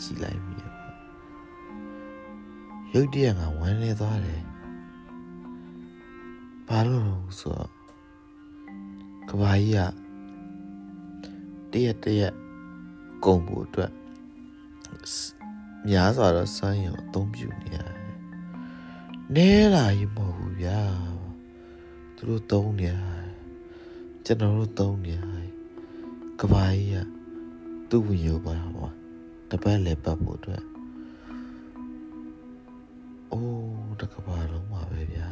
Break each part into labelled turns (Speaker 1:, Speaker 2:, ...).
Speaker 1: ကြည့်လိုက်ပြီရုတ်တရက်ငါဝမ်းနေသွားတယ်ဘာလို့လဲဆိုတော့ကဘာကြီးကတရက်တရက်ကုံဖို့အတွက်များစွာတော့စမ်းရုံအသုံးပြုနေရတယ်နဲလာကြီးမဟုတ်ဘူးဗျာသူတို့သုံးနေရတယ်ကျွန်တော်တို့သုံးနေရတယ်ကဘာကြီးကသူ့ဝင်ရောပါဟော တပတ်လည်းပတ်ဖို့အတွက်အိုးတကဘာလုံးပါပဲဗျာ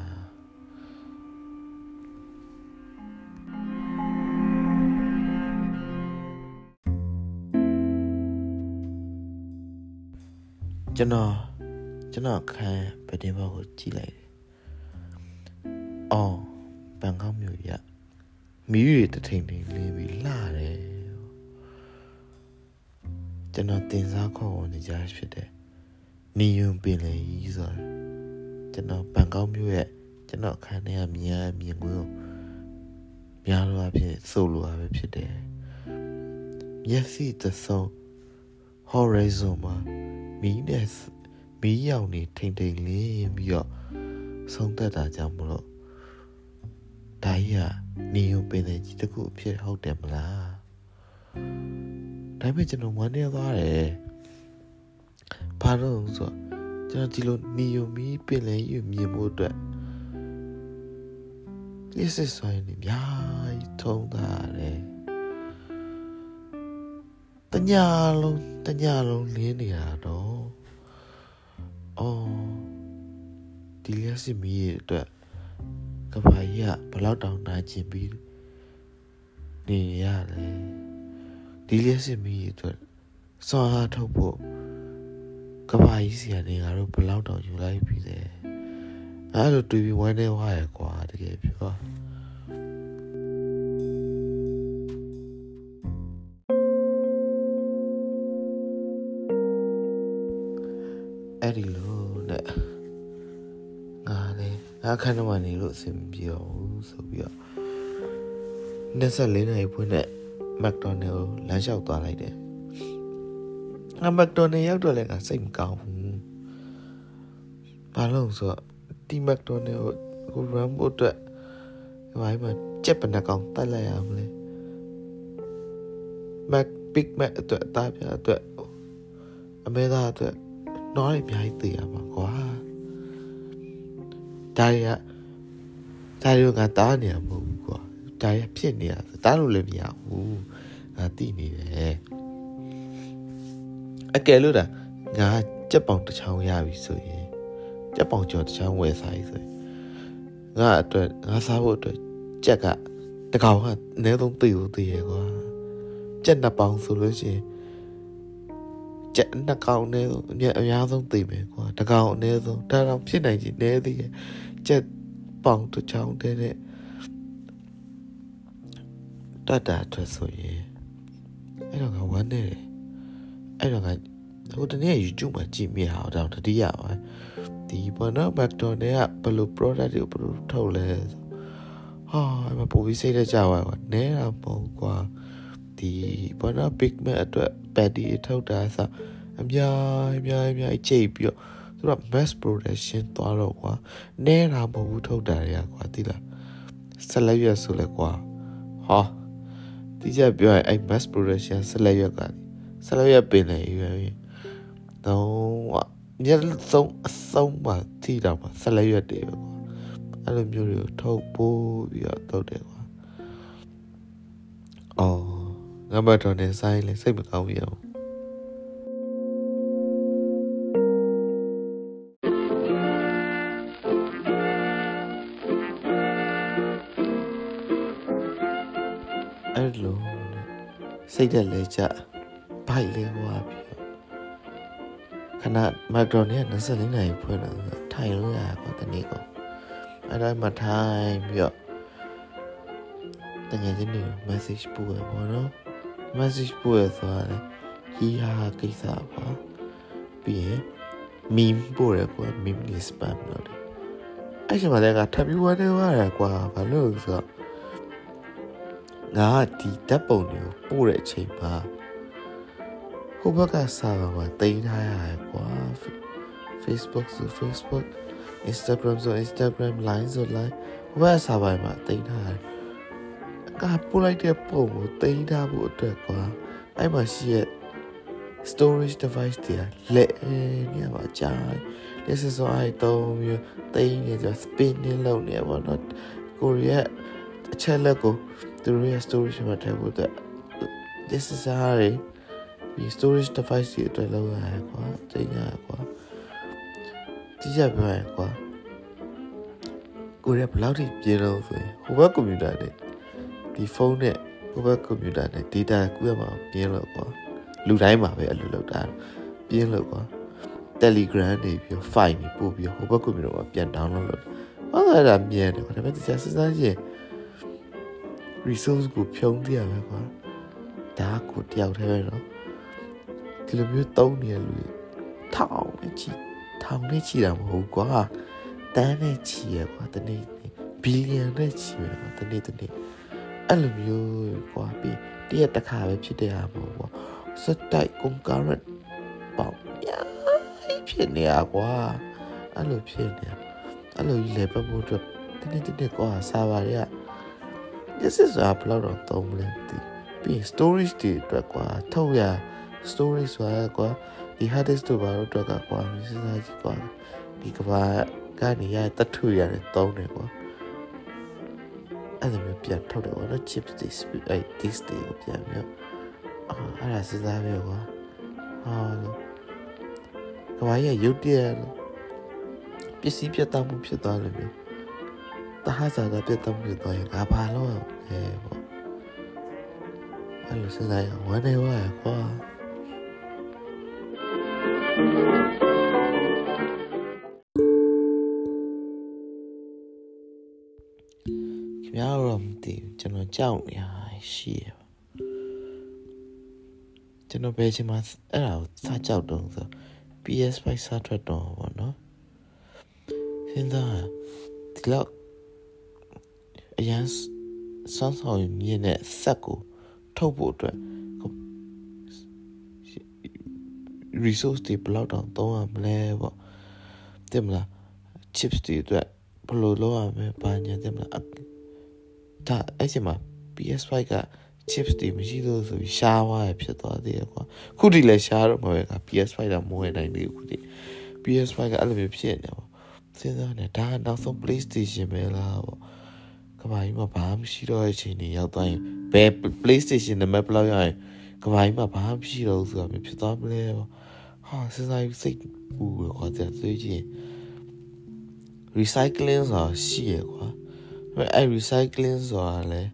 Speaker 1: ကျွန်တော်ကျွန်တော်ခံဗဒင်းဘောက်ကိုကြည့်လိုက်တယ်။အော်ဘန်ကောက်မြို့ရမီးရီတထိန်ထိန်လေးပြီးလှတယ်။ ကျွန်တော်တင်စားခေါ်ဝင်နေကြဖြစ်တယ်။နီယွန်ပင်လေကြီးဆိုတယ်။ကျွန်တော်ဘန်ကောက်မြို့ရဲ့ကျွန်တော်ခံနေရမြင်ရမြင်ကိုများလို့အဖြစ်စိုးလို့ပဲဖြစ်တယ်။မျက်စိသဆုံး horizon မှာမီးနဲ့မီးရောင်နေထိန်ထိန်လင်းပြီးတော့ဆုံးသက်တာကြောင့်မလို့ဒါကြီးကနေုံပင်တဲ့ကြီးတခုအဖြစ်ဟုတ်တယ်မလား ဒါပေမဲ့ကျွန်တော်ဝမ်းနေသွားတယ်ဘာလို့ဆိုတော့ကျွန်တော်ဒီလိုနေုံမီးပင်လည်းယူမြင်မှုအတွက်လက်စစ်ဆိုရင်အများကြီးထုံးတာတယ်တညာလုံးတညာလုံးလင်းနေတာတော့အော်ဒီလျက်စစ်မီးရဲ့အတွက်ကဘာကြီးကဘလောက်တောင်နာကျင်ပြီးနေရတယ် ဒီလျက်စစ်မီးရဲ့အတွက်စောအားထုတ်ဖို့ကဘာကြီးစီကနေငါတို့ဘလောက်တောင်ယူလိုက်ပြီလဲအဲ့လိုတွေ့ပြီးဝမ်းနေဝါရကွာတကယ်ပြောအဲ့ဒီလိုနဲ့ငါလည်းငါခန်းတော့နေလို့အဆင်မပြေတော့ဘူးဆိုပြီးတော့24နိုင်ဖွင့်တဲ့ မက်ဒိုနယ်ကိုလမ်းလျှောက်သွားလိုက်တယ်ငါမက်ဒိုနယ်ရောက်တော့လည်းငါစိတ်မကောင်းဘူးဘာလို့ဆိုတော့ဒီမက်ဒိုနယ်ကိုကိုရမ်ဖို့အတွက်ဒီဘိုင်းမှာကြက်ပနကောင်တိုက်လိုက်ရမလဲမက်ဘစ်မက်အတွက်အသားပြအတွက်အမဲသားအတွက်တော့အများကြီးသိရမှာကွာဒါရဒါရကတားနေရမဟုတ်ဘူးကွာ ဒါရဖြစ်နေရတားလို့လည်းမရဘူးငါသိနေတယ်အကယ်လို့ဒါငါကြက်ပေါင်တစ်ချောင်းရပြီဆိုရင်ကြက်ပေါင်ကျော်တစ်ချောင်းဝယ်စားရဆိုရင်ငါအတွက်ငါစားဖို့အတွက်ကြက်ကတကောင်ကအနည်းဆုံးသိလို့သိရကွာကြက်နှစ်ပေါင်ဆိုလို့ရှိရင်ကြက်နှစ်ကောင်နဲ့အများအများဆုံးသိမယ်ကွာတကောင်အနည်းဆုံးဒါတော့ဖြစ်နိုင်ချင်နည်းသေးရဲ့ကြက်ပေါင်တစ်ချောင်းတည်းနဲ့ တတ်တာအတွက်ဆိုရင်အဲ့တော့ကဝမ်းနေတယ်အဲ့တော့ကဟိုတနေ့ YouTube မှာကြည့်မိအောင်တော့တတိယပါဒီဘောနော် McDonald ကဘယ်လို product တွေဘယ်လိုထုတ်လဲဟာအမပူပြီးစိတ်နဲ့ကြာပါကွာနဲတာမဟုတ်ကွာဒီဘောနော် Big Mac အတွက် patty ထုတ်တာစအများအများအများချိန်ပြီးတော့သူက mass production သွားတော့ကွာနဲတာမဟုတ်ဘူးထုတ်တာတွေကကွာသိလားဆက်လက်ရွက်ဆိုလဲကွာဟာ ဒီချက်ပြောရင်အဲ့ mass production ဆက်လက်ရွက်ကဆက်လက်ရွက်ပင်နေရွယ်တော့ညဆုံးအဆုံးမှထိတော့မှဆက်လက်ရွက်တွေပဲကွာအဲ့လိုမျိုးတွေကိုထုတ်ပိုးပြီးတော့ထုတ်တယ်ကွာအော်ငါမတော်နေဆိုင်လေစိတ်မကောင်းဘူးရော စိတ်တက်လဲကြဘိုက်လေးဟွာပြီးခဏမက်ဒရိုနဲ့24နိုင်ဖွင့်လာထိုင်လို့ရပါတနေ့ကောအဲ့ဒါမှထိုင်ပြီးတော့တကယ်ချင်းနေ message ပို့ရပါတော့ message ပို့ရဆိုတာလေဟီဟာကိစ္စပါပြီးရင် meme ပို့ရကွာ meme လေး spam လုပ်တယ်အဲ့ချိန်မှာလည်းကထပ်ပြီးဝဲနေသွားတယ်ကွာဘာလို့ဆိုတော့ ငါဒီဓာတ်ပုံတွေကိုပို့တဲ့အချိန်မှာဟိုဘက်ကစာပါမှာတင်ထားရတယ်ကွာ Facebook ဆို Facebook Instagram ဆို Instagram line ဆို line ဟိုဘက်စာပါမှာတင်ထားရတယ်ကပို့လိုက်တဲ့ပုံကိုတင်ထားဖို့အတွက်ကွာအဲ့မှာရှိရဲ့ storage device တွေလက်နေရပါကြာ this is why တော့မျိုးတင်နေကြ spin နေလို့နေပါတော့ကိုရီးယား အချက်လက်ကိုသူတို့ရဲ့ storage မှာထည့်ဖို့အတွက် this is how ဒီ storage device တွေအတွက်လောက်ရတယ်ကွာတင်ရကွာကြည့်ရပြောရကွာကိုရီးယားဘယ်လောက်ထိပြင်းလို့ဆိုရင်ဟိုဘက်ကွန်ပျူတာနဲ့ဒီဖုန်းနဲ့ဟိုဘက်ကွန်ပျူတာနဲ့ data ကူးရမှာပြင်းလို့ကွာလူတိုင်းမှာပဲအလိုလောက်တာပြင်းလို့ကွာ Telegram နေပြီး file နေပို့ပြီးဟိုဘက်ကွန်ပျူတာမှာပြန် download လုပ်ဟုတ်ကဲ့ဒါမြန်တယ်ကွာဒါပေမဲ့တရားစဉ်းစားကြည့် resource ကိုဖြုံးပြရမယ်ကွာဒါကိုတယောက်တည်းပဲเนาะဒီလိုမျိုးတုံးနေရလူထောင်နဲ့ချီထောင်နဲ့ချီတာမဟုတ်ကွာတန်းနဲ့ချီရကွာတနေ့ဘီလီယံနဲ့ချီရကွာတနေ့တနေ့အဲ့လိုမျိုးကွာပြီးတရက်တစ်ခါပဲဖြစ်တဲ့ဟာမဟုတ်ကွာစက်တိုက် concurrent ပေါ့ညာဖြစ်နေရကွာအဲ့လိုဖြစ်နေအဲ့လိုကြီးလေပတ်ဖို့အတွက်တနေ့တနေ့ကွာစာပါရ this is a upload တော့သုံးမလဲဒီပြီး storage တွေအတွက်ကွာထုတ်ရ storage ဆိုတာကွာဒီ hard disk တို့ဘာလို့အတွက်ကကွာစဉ်းစားကြည့်ကွာဒီကဘာကနေရတထုရတယ်တုံးတယ်ကွာအဲ့ဒါမျိုးပြန်ထုတ်တယ်ကွာနော် chips တွေအဲ့ disk တွေကိုပြန်မျိုးအာအဲ့ဒါစဉ်းစားမျိုးကွာဟာလို့ကဘာရရုတ်တရက်လို့ပစ္စည်းပြတ်သားမှုဖြစ်သွားတယ်မျိုး တဟဇာတာပြတ်သားမှုဖြစ်သွားရင်ငါဘာလို့လဲပေါ့အဲ့လိုစဉ်းစားရဝမ်းနေဝါကွာခင်ဗျားတော့မသိဘူးကျွန်တော်ကြောက်နေရရှိရပါကျွန်တော်ဘယ်ချိန်မှအဲ့ဒါကိုစားကြောက်တော့ဆို PS5 စားထွက်တော့ဗောနော်စဉ်းစားဒီလောက် အရန်စမ်းဆောင်မြင့်တဲ့ဆက်ကိုထုတ်ဖို့အတွက် resource တွေဘယ်လောက်တောင်သုံးရမလဲပေါ့တင်မလား chips တွေအတွက်ဘယ်လိုလုပ်ရမလဲဘာညာတင်မလားဒါအဲ့ချိန်မှာ PS5 က chips တွေမရှိလို့ဆိုပြီးရှားသွားရဖြစ်သွားသေးတယ်ကွာခုထိလည်းရှားတော့မှာပဲက PS5 ကမဝင်နိုင်သေးဘူးခုထိ PS5 ကအဲ့လိုမျိုးဖြစ်နေပေါ့စဉ်းစားနေဒါနောက်ဆုံး PlayStation ပဲလားပေါ့က ဘာကြီးမှာဘာမှမရှိတော့တဲ့အချိန်ကြီးရောက်သွားရင်ဘယ် PlayStation နံပါတ်ဘယ်လောက်ရရင်ကဘာကြီးမှာဘာမှမရှိတော့ဘူးဆိုတာမျိုးဖြစ်သွားမလဲပေါ့ဟာစဉ်းစားစိတ်ပူရကွာတဲ့သွေးချင်း recycling ဆိုတာရှိရကွာအဲ recycling ဆိုတာလည်း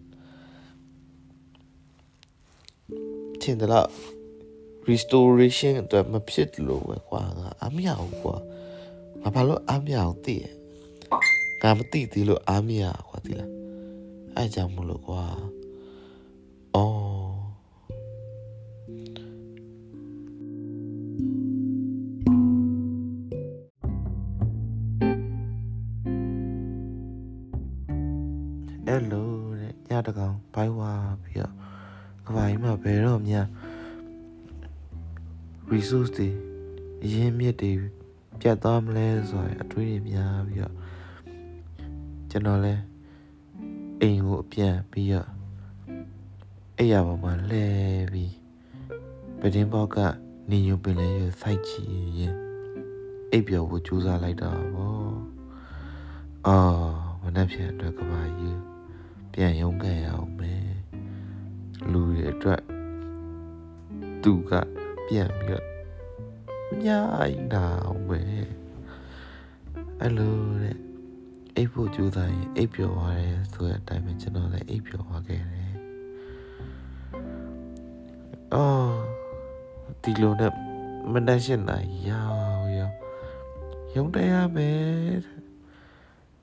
Speaker 1: ထင်တယ်လား restoration အတွက်မဖြစ်လို့ပဲကွာငါအမရဘူးကွာငါဘာလို့အမရအောင်သိရငါမသိသေးလို့အမရကွာသိလား အဲကြောင့်မလို့ကွာအော်အဲ့လိုတဲ့ညတကောင်ဘိုင်းဝါပြီးတော့ကဘာကြီးမှာဘယ်တော့မှ resource တွေအရင်းမြစ်တွေပြတ်သွားမလဲဆိုရင်အတွေးတွေများပြီးတော့ကျွန်တော်လဲ အိမ်ကိုအပြန်ပြီးတော့အဲ့ရပေါ်မှာလဲပြီးပဒင်းပေါက်ကနေညိုပင်လဲရစိုက်ချီရင်အိပ်ပျော်ဖို့ကြိုးစားလိုက်တာဗောအော်မနှက်ဖြန်အတွက်ကဘာကြီးပြန်ရုံးခဲ့ရအောင်မယ်လူတွေအတွက်သူကပြန်ပြီးတော့ညာနာအောင်ပဲအဲ့လိုတဲ့ အိပ်ဖို့ကြိုးစားရင်အိပ်ပျော်သွားတယ်ဆိုတဲ့အတိုင်းပဲကျွန်တော်လည်းအိပ်ပျော်သွားခဲ့တယ်အော်ဒီလိုနဲ့မနှက်ရှင်းနိုင်ရောရောရုံးတရားမယ်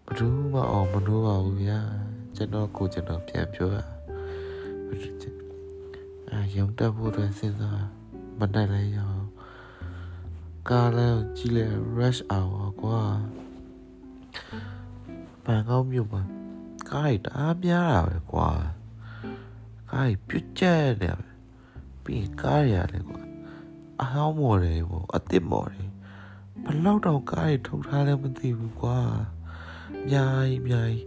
Speaker 1: ဘယ်သူမှအောင်မလို့ပါဘူးဗျာကျွန်တော်ကိုကျွန်တော်ပြန်ပြောတာအာရုံတက်ဖို့အတွက်စဉ်းစားမနိုင်လဲရောကားလမ်းကြည့်လဲ rush hour ကွာ ဘန်ကောက်မြို့မှာကားတွေတအားများတာပဲကွာကားတွေပြွတ်ကျက်နေတယ်ပြီးကားတွေရတယ်ကွာအဟောင်းမော်တယ်ပေါ့အစ်စ်မော်တယ်ဘလောက်တောင်ကားတွေထုတ်ထားလဲမသိဘူးကွာအများကြီးအများကြီး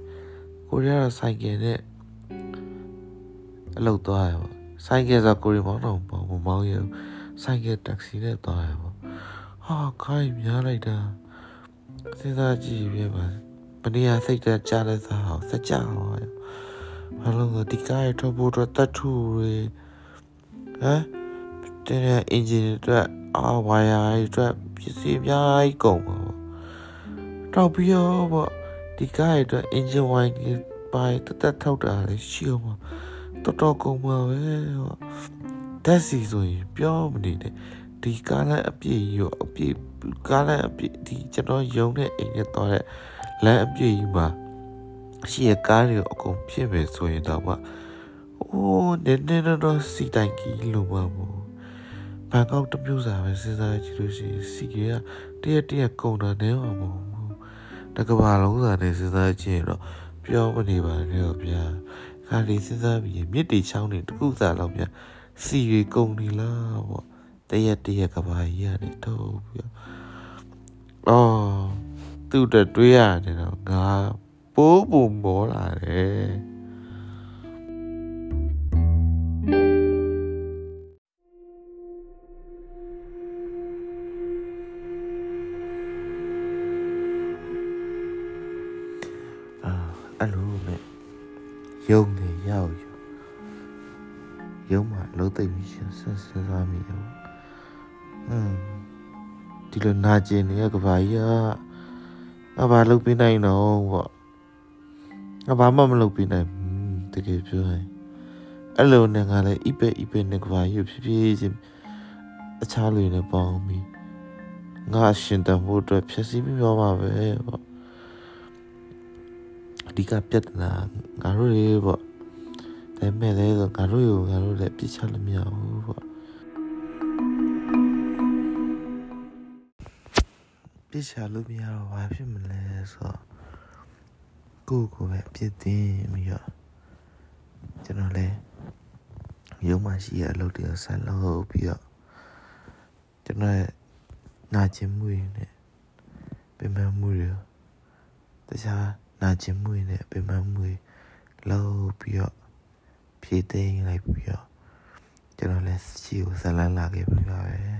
Speaker 1: ကိုရီးယားဆိုင်ကယ်နဲ့အလုပ်သွားရပေါ့ဆိုင်ကယ်ဆိုကိုရီးမောင်းတော့ပေါ့မမောင်းရဘူးဆိုင်ကယ်တက္ကစီနဲ့သွားရပေါ့ဟာကားကြီးများလိုက်တာစဉ်းစားကြည့်ပြပါ ဘယ်နေရာစိတ်တက်ကြလဲစားအောင်စကြအောင်ဘာလို့လဲဒီကားရထုတ်ဖို့အတွက်တတ်ထူတွေဟမ်တဲ့အင်ဂျင်တွေအတွက်အာဝါယာတွေအတွက်ပစ္စည်းအများကြီးကုန်ပါပေါ့တော့ပြီးတော့ပေါ့ဒီကားရအတွက်အင်ဂျင်ဝိုင်းတွေပါတတ်ထောက်တာလည်းရှိအောင်ပါတော်တော်ကုန်ပါပဲဟောဓာတ်စီဆိုရင်ပြောမနေနဲ့ဒီကားလည်းအပြည့်ရောအပြည့်ကားလည်းအပြည့်ဒီကျွန်တော်ယုံတဲ့အိမ်နဲ့တော့တဲ့ လမ်းအပြည့်ကြီးမှာရှိရကားတွေအကုန်ဖြစ်မယ်ဆိုရင်တော့မှအိုးနည်းနည်းတော့စီတိုင်ကြီးလိုမှာမို့ဘန်ကောက်တမျိုးစာပဲစဉ်းစားကြည့်လို့ရှိရင်စီကတရက်တရက်ကုန်တာနဲမှာမဟုတ်ဘူးတကဘာလုံးစာနဲ့စဉ်းစားကြည့်ရင်တော့ပြောမနေပါနဲ့တော့ဗျာခါလေးစဉ်းစားပြီးမြစ်တီချောင်းတွေတခုစားလောက်ဗျာစီရီကုန်နေလားပေါ့တရက်တရက်ကဘာကြီးကနေထုတ်ပြီးအော် သူ့တက်တွေးရတယ်တော့ငါပိုးပုံမောလာတယ်အဲ့လိုနဲ့ယုံနေရောက်ယူယုံမှာလုံးသိမ့်ပြီးဆက်ဆက်စားမိရောอืมဒီလိုနာကျင်နေတဲ့ကဘာကြီးက အဘာလုပ်ပေးနိုင်တော့ပေါ့အဘာမှမလုပ်ပေးနိုင်ဘူးတကယ်ပြောရင်အဲ့လိုနဲ့ငါလည်းအိပဲအိပဲနဲ့ကဘာကြီးဖြည်းဖြည်းချင်းအခြားလူတွေပေါင်းပြီးငါရှင်တန်ဖို့အတွက်ဖြည့်ဆည်းပြီးပြောပါပဲပေါ့အဓိကပြဿနာငါတို့တွေပေါ့ဒါပေမဲ့လည်းငါတို့ရောငါတို့လည်းပြစ်ချလို့မရဘူးပေါ့ ပြစ်ချလို့မရတော့ဘာဖြစ်မလဲဆိုတော့ကိုကိုပဲပြစ်တင်ပြီးတော့ကျွန်တော်လည်းရုံးမရှိရအလုပ်တွေဆက်လုပ်ပြီးတော့ကျွန်တော်ရဲ့နာကျင်မှုတွေနဲ့ပြင်ပမှုတွေတခြားနာကျင်မှုတွေနဲ့ပြင်ပမှုတွေလုပ်ပြီးတော့ဖြည့်သိမ်းလိုက်ပြီးတော့ကျွန်တော်လည်းစီကိုဇလန်းလာခဲ့ပြီပါပဲ